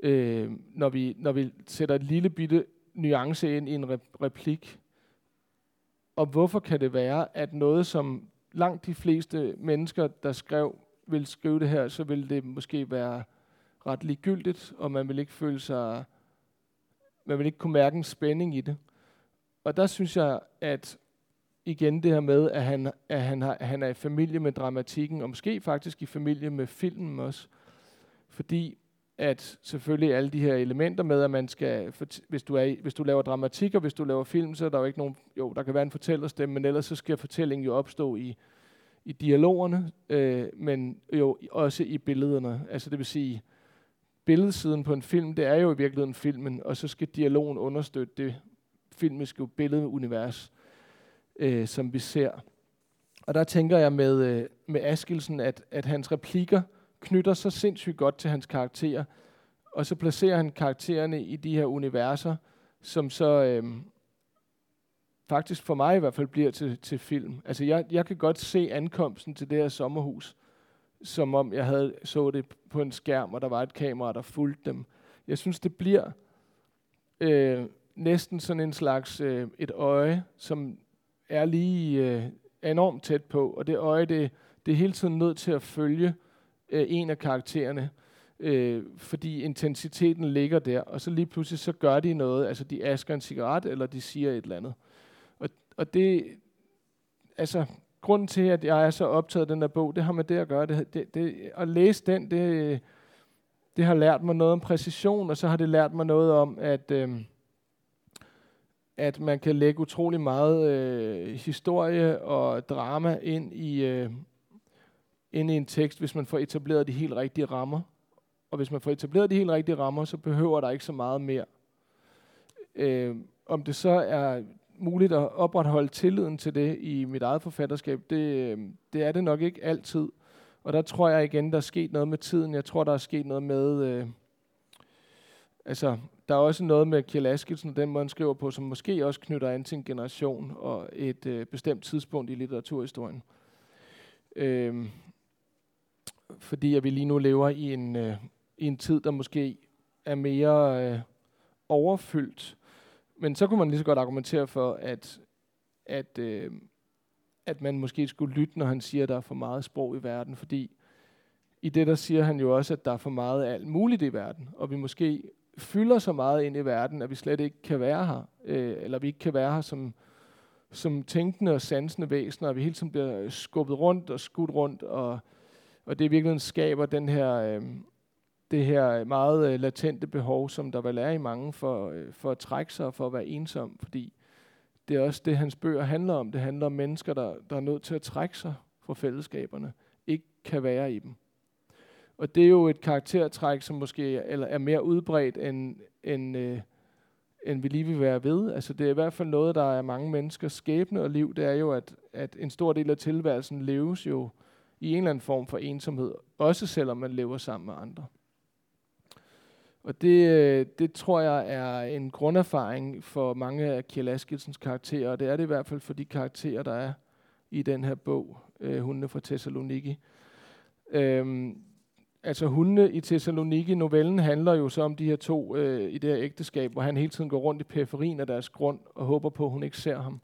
øh, når vi, når vi sætter et lille bitte nuance ind i en replik. Og hvorfor kan det være, at noget, som langt de fleste mennesker, der skrev, vil skrive det her, så vil det måske være ret ligegyldigt, og man vil ikke føle sig, man vil ikke kunne mærke en spænding i det. Og der synes jeg, at igen det her med, at han, at han, har, at han er i familie med dramatikken, og måske faktisk i familie med filmen også. Fordi at selvfølgelig alle de her elementer med, at man skal, hvis du, er, hvis du laver dramatik, og hvis du laver film, så er der jo ikke nogen, jo, der kan være en fortællerstemme, men ellers så skal fortællingen jo opstå i, i dialogerne, øh, men jo også i billederne. Altså det vil sige, billedsiden på en film, det er jo i virkeligheden filmen, og så skal dialogen understøtte det filmiske billedunivers, øh, som vi ser. Og der tænker jeg med, øh, med Askilsen, at, at hans replikker knytter sig sindssygt godt til hans karakterer, og så placerer han karaktererne i de her universer, som så øh, faktisk for mig i hvert fald bliver til, til film. Altså jeg, jeg kan godt se ankomsten til det her sommerhus, som om jeg havde så det på en skærm, og der var et kamera, der fulgte dem. Jeg synes, det bliver øh, næsten sådan en slags øh, et øje, som er lige øh, enormt tæt på, og det øje, det, det er hele tiden nødt til at følge øh, en af karaktererne, øh, fordi intensiteten ligger der, og så lige pludselig så gør de noget, altså de asker en cigaret, eller de siger et eller andet og det, altså, grunden til, at jeg er så optaget af den der bog, det har med det at gøre. Det, det, det, at læse den, det, det har lært mig noget om præcision, og så har det lært mig noget om, at, øh, at man kan lægge utrolig meget øh, historie og drama ind i, øh, ind i en tekst, hvis man får etableret de helt rigtige rammer. Og hvis man får etableret de helt rigtige rammer, så behøver der ikke så meget mere. Øh, om det så er muligt at opretholde tilliden til det i mit eget forfatterskab, det, øhm, det er det nok ikke altid. Og der tror jeg igen, der er sket noget med tiden. Jeg tror, der er sket noget med... Øh, altså, der er også noget med Kjell Askelsen, den måde han skriver på, som måske også knytter an til en generation og et øh, bestemt tidspunkt i litteraturhistorien. Øh, fordi at vi lige nu lever i en, øh, i en tid, der måske er mere øh, overfyldt. Men så kunne man lige så godt argumentere for, at, at, øh, at man måske skulle lytte, når han siger, at der er for meget sprog i verden, fordi i det der siger han jo også, at der er for meget af alt muligt i verden, og vi måske fylder så meget ind i verden, at vi slet ikke kan være her, øh, eller vi ikke kan være her som, som tænkende og sansende væsener, og vi hele tiden bliver skubbet rundt og skudt rundt, og, og det i virkeligheden skaber den her, øh, det her øh, meget øh, latente behov, som der vel er i mange for, øh, for at trække sig og for at være ensom, fordi det er også det, hans bøger handler om. Det handler om mennesker, der, der er nødt til at trække sig fra fællesskaberne, ikke kan være i dem. Og det er jo et karaktertræk, som måske er, eller er mere udbredt, end, end, øh, end vi lige vil være ved. Altså det er i hvert fald noget, der er mange menneskers skæbne og liv. Det er jo, at, at en stor del af tilværelsen leves jo i en eller anden form for ensomhed, også selvom man lever sammen med andre. Og det, øh, det tror jeg er en grunderfaring for mange af Kjell Askelsens karakterer, og det er det i hvert fald for de karakterer, der er i den her bog, øh, Hundene fra Thessaloniki. Øhm, altså hundene i Thessaloniki, novellen handler jo så om de her to øh, i det her ægteskab, hvor han hele tiden går rundt i periferien af deres grund og håber på, at hun ikke ser ham.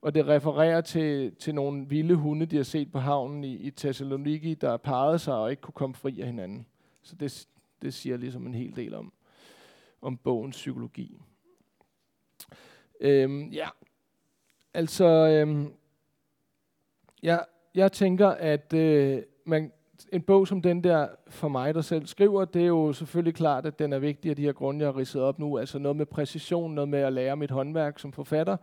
Og det refererer til, til nogle vilde hunde, de har set på havnen i, i Thessaloniki, der parrede sig og ikke kunne komme fri af hinanden. Så det, det siger ligesom en hel del om, om bogens psykologi. Øhm, ja, altså, øhm, ja, jeg tænker, at øh, man, en bog som den der, for mig, der selv skriver, det er jo selvfølgelig klart, at den er vigtig af de her grunde, jeg har ridset op nu. Altså noget med præcision, noget med at lære mit håndværk som forfatter,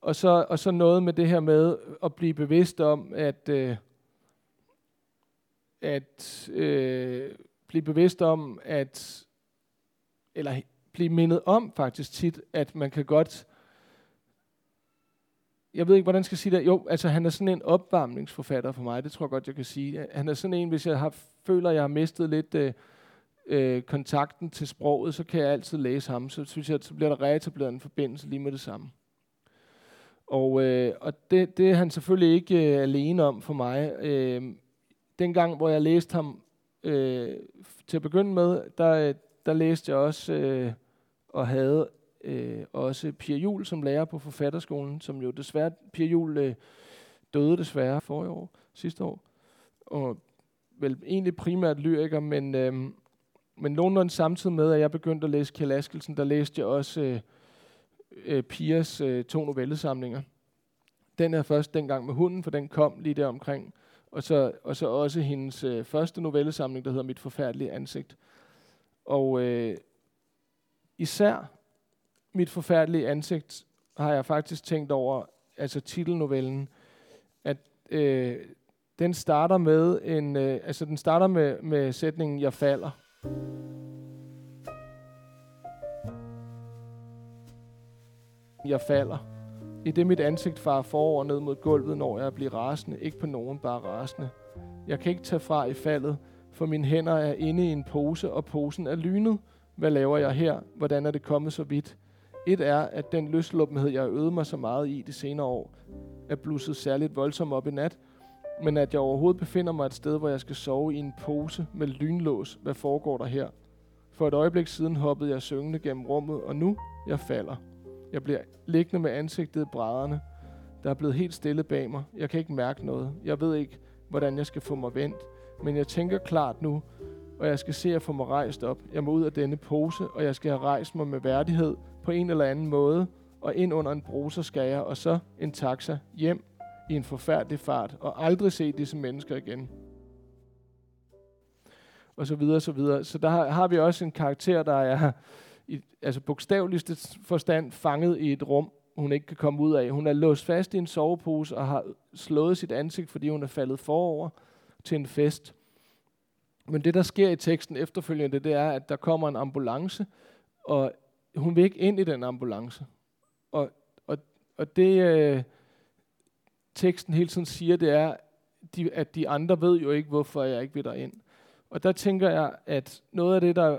og så, og så noget med det her med at blive bevidst om, at, øh, at øh, blive bevidst om, at, eller blive mindet om faktisk tit, at man kan godt, jeg ved ikke, hvordan skal jeg sige det, jo, altså han er sådan en opvarmningsforfatter for mig, det tror jeg godt, jeg kan sige. Han er sådan en, hvis jeg har, føler, jeg har mistet lidt øh, øh, kontakten til sproget, så kan jeg altid læse ham, så synes jeg, så bliver der reetableret en forbindelse lige med det samme. Og, øh, og det, det er han selvfølgelig ikke øh, alene om for mig. Øh, dengang, hvor jeg læste ham øh, til at begynde med, der, øh, der læste jeg også øh, og havde øh, også Pia Jul som lærer på forfatterskolen, som jo desværre, Pia Jul øh, døde desværre for i år, sidste år. Og vel egentlig primært lyriker, men, øh, men nogenlunde samtidig med, at jeg begyndte at læse Kjell Askelsen, der læste jeg også øh, øh, Pias øh, to novellesamlinger. Den er først dengang med hunden, for den kom lige der omkring og så, og så også hendes øh, første novellesamling, der hedder Mit forfærdelige ansigt. Og øh, især Mit forfærdelige ansigt har jeg faktisk tænkt over, altså titelnovellen, at øh, den starter med en, øh, altså den starter med, med sætningen, jeg falder. jeg falder. I det mit ansigt farer forover ned mod gulvet, når jeg bliver rasende. Ikke på nogen, bare rasende. Jeg kan ikke tage fra i faldet, for mine hænder er inde i en pose, og posen er lynet. Hvad laver jeg her? Hvordan er det kommet så vidt? Et er, at den løsluppenhed, jeg har øvet mig så meget i de senere år, er blusset særligt voldsomt op i nat, men at jeg overhovedet befinder mig et sted, hvor jeg skal sove i en pose med lynlås. Hvad foregår der her? For et øjeblik siden hoppede jeg syngende gennem rummet, og nu jeg falder. Jeg bliver liggende med ansigtet i brædderne. Der er blevet helt stille bag mig. Jeg kan ikke mærke noget. Jeg ved ikke, hvordan jeg skal få mig vendt. Men jeg tænker klart nu, og jeg skal se at få mig rejst op. Jeg må ud af denne pose, og jeg skal have rejst mig med værdighed på en eller anden måde, og ind under en bruser skal jeg, og så en taxa hjem i en forfærdelig fart, og aldrig se disse mennesker igen. Og så videre, så videre. Så der har, har vi også en karakter, der er i, altså bogstaveligste forstand fanget i et rum, hun ikke kan komme ud af. Hun er låst fast i en sovepose og har slået sit ansigt, fordi hun er faldet forover til en fest. Men det, der sker i teksten efterfølgende, det er, at der kommer en ambulance, og hun vil ikke ind i den ambulance. Og, og, og det, øh, teksten hele tiden siger, det er, de, at de andre ved jo ikke, hvorfor jeg ikke vil ind. Og der tænker jeg, at noget af det, der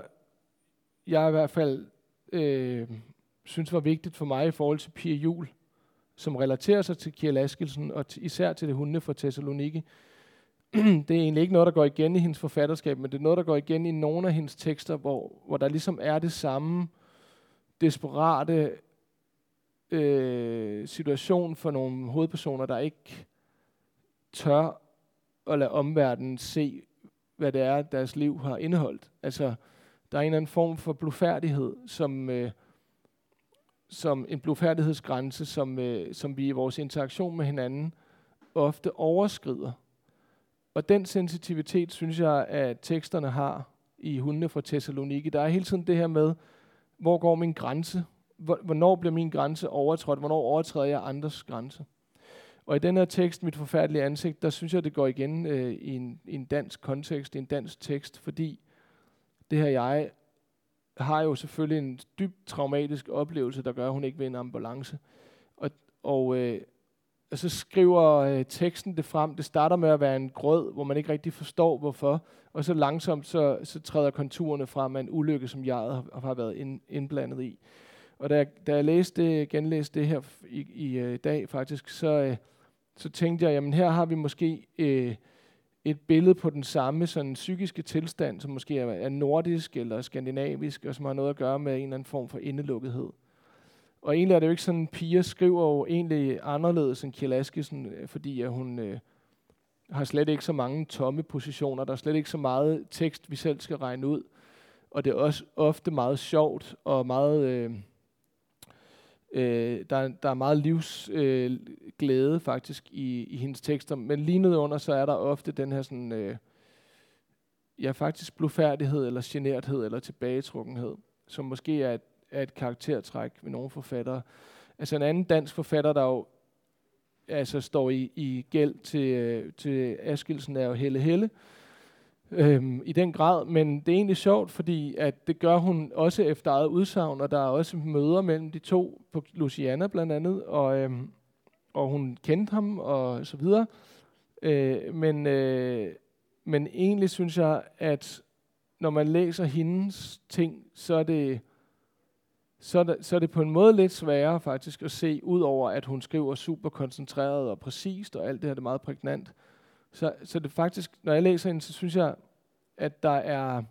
jeg i hvert fald øh, synes var vigtigt for mig i forhold til Pia Jul, som relaterer sig til Kjell Askelsen, og især til det hunde fra Thessaloniki, det er egentlig ikke noget, der går igen i hendes forfatterskab, men det er noget, der går igen i nogle af hendes tekster, hvor, hvor der ligesom er det samme desperate øh, situation for nogle hovedpersoner, der ikke tør at lade omverdenen se, hvad det er, deres liv har indeholdt. Altså, der er en eller anden form for blufærdighed, som, øh, som en blufærdighedsgrænse, som, øh, som vi i vores interaktion med hinanden ofte overskrider. Og den sensitivitet, synes jeg, at teksterne har i Hundene fra Thessaloniki. Der er hele tiden det her med, hvor går min grænse? Hvornår bliver min grænse overtrådt? Hvornår overtræder jeg andres grænse? Og i den her tekst, Mit forfærdelige ansigt, der synes jeg, det går igen øh, i, en, i en dansk kontekst, i en dansk tekst, fordi det her jeg har jo selvfølgelig en dybt traumatisk oplevelse, der gør, at hun ikke vil en ambulance. Og, og, øh, og så skriver øh, teksten det frem. Det starter med at være en grød, hvor man ikke rigtig forstår, hvorfor. Og så langsomt så, så træder konturerne frem af en ulykke, som jeg har, har været ind, indblandet i. Og da jeg, da jeg læste, genlæste det her i, i øh, dag faktisk, så, øh, så tænkte jeg, jamen her har vi måske øh, et billede på den samme sådan psykiske tilstand, som måske er, nordisk eller skandinavisk, og som har noget at gøre med en eller anden form for indelukkethed. Og egentlig er det jo ikke sådan, piger skriver jo egentlig anderledes end Kjell Askesen, øh, fordi at hun øh, har slet ikke så mange tomme positioner. Der er slet ikke så meget tekst, vi selv skal regne ud. Og det er også ofte meget sjovt og meget... Øh, Øh, der, der er meget livsglæde øh, faktisk i, i hendes tekster, men lige under, så er der ofte den her sådan, øh, ja faktisk blufærdighed, eller generthed, eller tilbagetrukkenhed, som måske er et, er et karaktertræk ved nogle forfattere. Altså en anden dansk forfatter, der jo altså står i, i gæld til, øh, til Askilsen, er jo Helle Helle, øhm, i den grad, men det er egentlig sjovt, fordi at det gør hun også efter eget udsagn, og der er også møder mellem de to, på Luciana blandt andet, og, øhm, og hun kendte ham og så videre. Øh, men, øh, men egentlig synes jeg, at når man læser hendes ting, så er det så er, det, så er det på en måde lidt sværere faktisk at se, ud over at hun skriver super koncentreret og præcist, og alt det her det er meget prægnant, så, så det faktisk, når jeg læser hende, så synes jeg, at der er,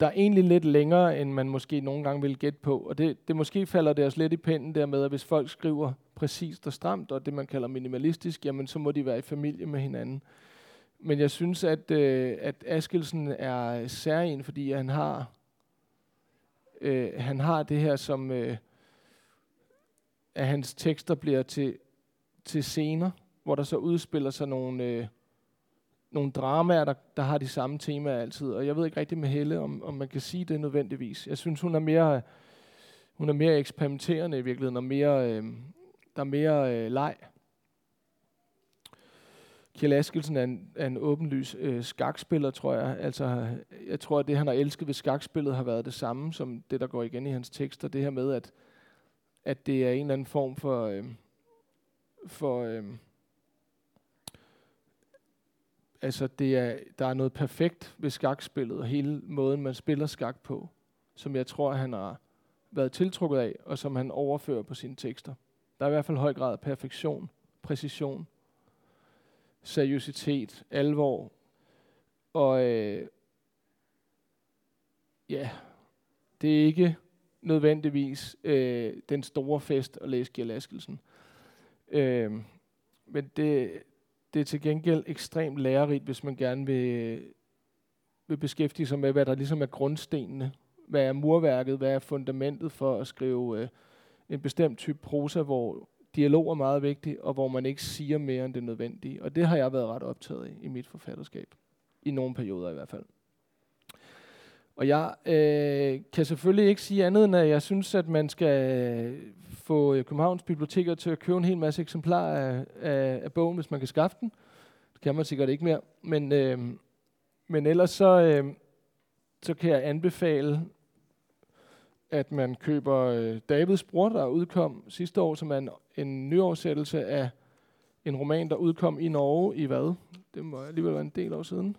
der er egentlig lidt længere, end man måske nogle gange vil gætte på. Og det, det måske falder det os lidt i pinden der med, at hvis folk skriver præcist og stramt, og det man kalder minimalistisk, jamen så må de være i familie med hinanden. Men jeg synes, at, øh, at Askelsen er særlig, fordi han har, øh, han har det her, som øh, at hans tekster bliver til, til scener, hvor der så udspiller sig nogle, øh, nogle dramaer, der, der har de samme temaer altid. Og jeg ved ikke rigtig med Helle, om, om man kan sige det nødvendigvis. Jeg synes, hun er mere, hun er mere eksperimenterende i virkeligheden, og mere, øh, der er mere øh, leg. Kjell Askelsen er en, er en åbenlys øh, skakspiller, tror jeg. Altså, jeg tror, at det, han har elsket ved skakspillet, har været det samme som det, der går igen i hans tekster. Det her med, at at det er en eller anden form for, øh, for øh, altså det er, der er noget perfekt ved skakspillet, og hele måden, man spiller skak på, som jeg tror, han har været tiltrukket af, og som han overfører på sine tekster. Der er i hvert fald høj grad af perfektion, præcision, seriøsitet, alvor, og øh, ja, det er ikke nødvendigvis øh, den store fest at læse Gjell Askelsen. Øh, men det, det er til gengæld ekstremt lærerigt, hvis man gerne vil, vil beskæftige sig med, hvad der ligesom er grundstenene. Hvad er murværket? Hvad er fundamentet for at skrive øh, en bestemt type prosa, hvor dialog er meget vigtig, og hvor man ikke siger mere end det nødvendige. Og det har jeg været ret optaget af i mit forfatterskab. I nogle perioder i hvert fald. Og jeg øh, kan selvfølgelig ikke sige andet, end at jeg synes, at man skal øh, få øh, Københavns Biblioteker til at købe en hel masse eksemplarer af, af, af bogen, hvis man kan skaffe den. Det kan man sikkert ikke mere. Men, øh, men ellers så, øh, så kan jeg anbefale, at man køber øh, Davids bror, der udkom sidste år, som er en, en nyoversættelse af en roman, der udkom i Norge i hvad? Det må alligevel være en del år siden.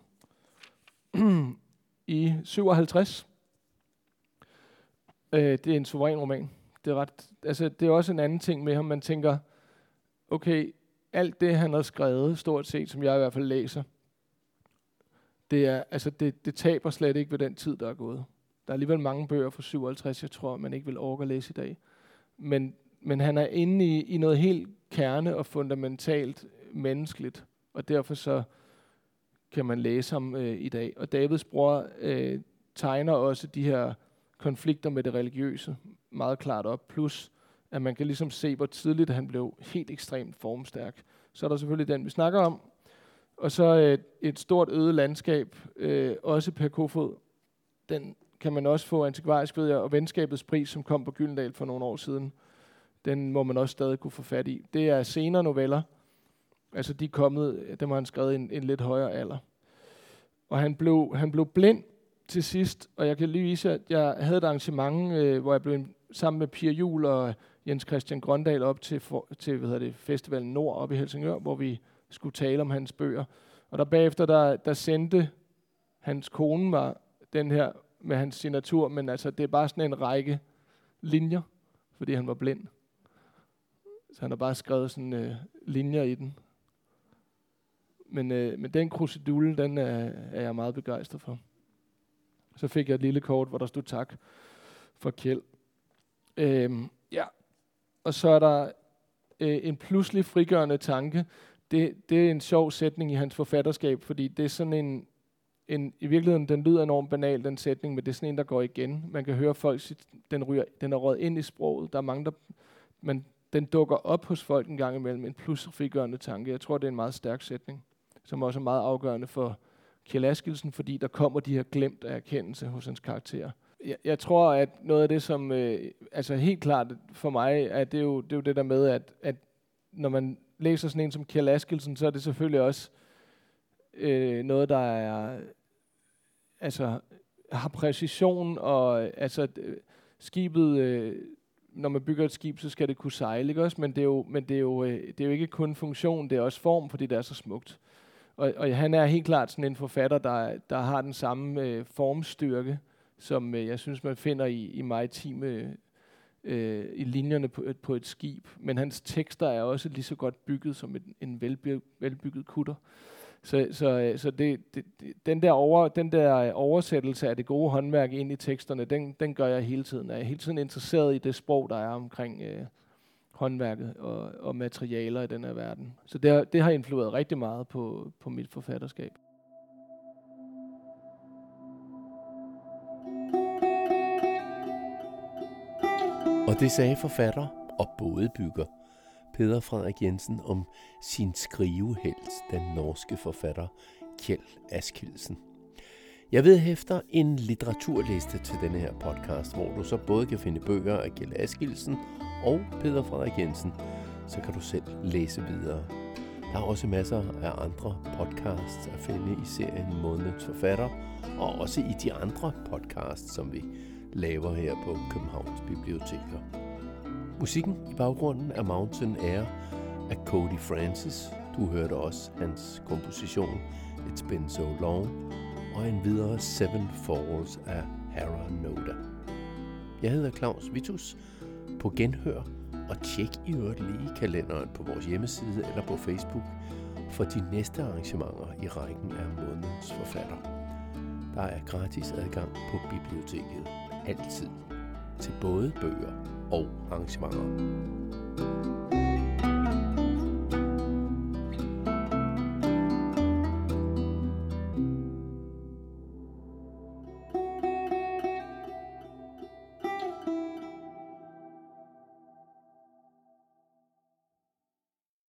I 57. Øh, det er en suveræn roman. Det er, ret, altså, det er også en anden ting med ham. Man tænker, okay, alt det, han har skrevet, stort set, som jeg i hvert fald læser, det, er, altså, det, det taber slet ikke ved den tid, der er gået. Der er alligevel mange bøger fra 57, jeg tror, man ikke vil orke at læse i dag. Men, men han er inde i, i noget helt kerne og fundamentalt menneskeligt, og derfor så kan man læse ham øh, i dag. Og Davids bror øh, tegner også de her konflikter med det religiøse meget klart op, plus at man kan ligesom se, hvor tidligt han blev helt ekstremt formstærk. Så er der selvfølgelig den, vi snakker om, og så et, et stort øde landskab, øh, også per Kofod. Den kan man også få antikvarisk, ved jeg, og Venskabets pris, som kom på Gyldendal for nogle år siden, den må man også stadig kunne få fat i. Det er senere noveller, altså de er kommet, dem har han skrevet i en, en lidt højere alder. Og han blev, han blev blind til sidst, og jeg kan lige vise, at jeg havde et arrangement, øh, hvor jeg blev sammen med Pia Jul og Jens Christian Grøndal op til, for, til hvad hedder det, Festivalen Nord op i Helsingør, hvor vi skulle tale om hans bøger. Og der bagefter, der, der sendte hans kone mig den her med hans signatur, men altså, det er bare sådan en række linjer, fordi han var blind. Så han har bare skrevet sådan øh, linjer i den. Men, øh, men den krusidule, den er, er jeg meget begejstret for. Så fik jeg et lille kort, hvor der stod tak for Kjeld. Øhm, ja, og så er der øh, en pludselig frigørende tanke. Det, det er en sjov sætning i hans forfatterskab, fordi det er sådan en, en, i virkeligheden, den lyder enormt banal, den sætning, men det er sådan en, der går igen. Man kan høre folk, den, ryger, den er røget ind i sproget. Der er mange, der, men den dukker op hos folk en gang imellem, en pludselig frigørende tanke. Jeg tror, det er en meget stærk sætning, som også er meget afgørende for Kjell Askelsen, fordi der kommer de her glemt af erkendelse hos hans karakter. Jeg, jeg tror, at noget af det, som øh, altså helt klart for mig, er det, er jo, det er jo det der med, at, at når man læser sådan en som Kjell Askelsen, så er det selvfølgelig også øh, noget, der er altså har præcision, og altså skibet, øh, når man bygger et skib, så skal det kunne sejle, ikke også? Men det er jo, men det er jo, øh, det er jo ikke kun funktion, det er også form, fordi det er så smukt. Og, og han er helt klart sådan en forfatter, der, der har den samme øh, formstyrke, som øh, jeg synes, man finder i, i maritime øh, i linjerne på, på et skib. Men hans tekster er også lige så godt bygget som en, en velbygget, velbygget kutter. Så, så, øh, så det, det, den, der over, den der øh, oversættelse af det gode håndværk ind i teksterne, den, den gør jeg hele tiden. Jeg er hele tiden interesseret i det sprog, der er omkring øh, håndværket og, og materialer i den her verden. Så det har, det har influeret rigtig meget på, på mit forfatterskab. Og det sagde forfatter og bådebygger Peder Frederik Jensen om sin skrivehelt, den norske forfatter Kjeld Askildsen. Jeg ved hæfter en litteraturliste til denne her podcast, hvor du så både kan finde bøger af Kjeld Askildsen og Peter Frederik Jensen, så kan du selv læse videre. Der er også masser af andre podcasts at finde i serien Månedens Forfatter, og også i de andre podcasts, som vi laver her på Københavns Biblioteker. Musikken i baggrunden er Mountain Air af Cody Francis. Du hørte også hans komposition It's Been So Long, og en videre Seven Falls af Hara Noda. Jeg hedder Claus Vitus. På genhør og tjek i øvrigt lige kalenderen på vores hjemmeside eller på Facebook for de næste arrangementer i rækken af månedens forfatter. Der er gratis adgang på biblioteket. Altid. Til både bøger og arrangementer.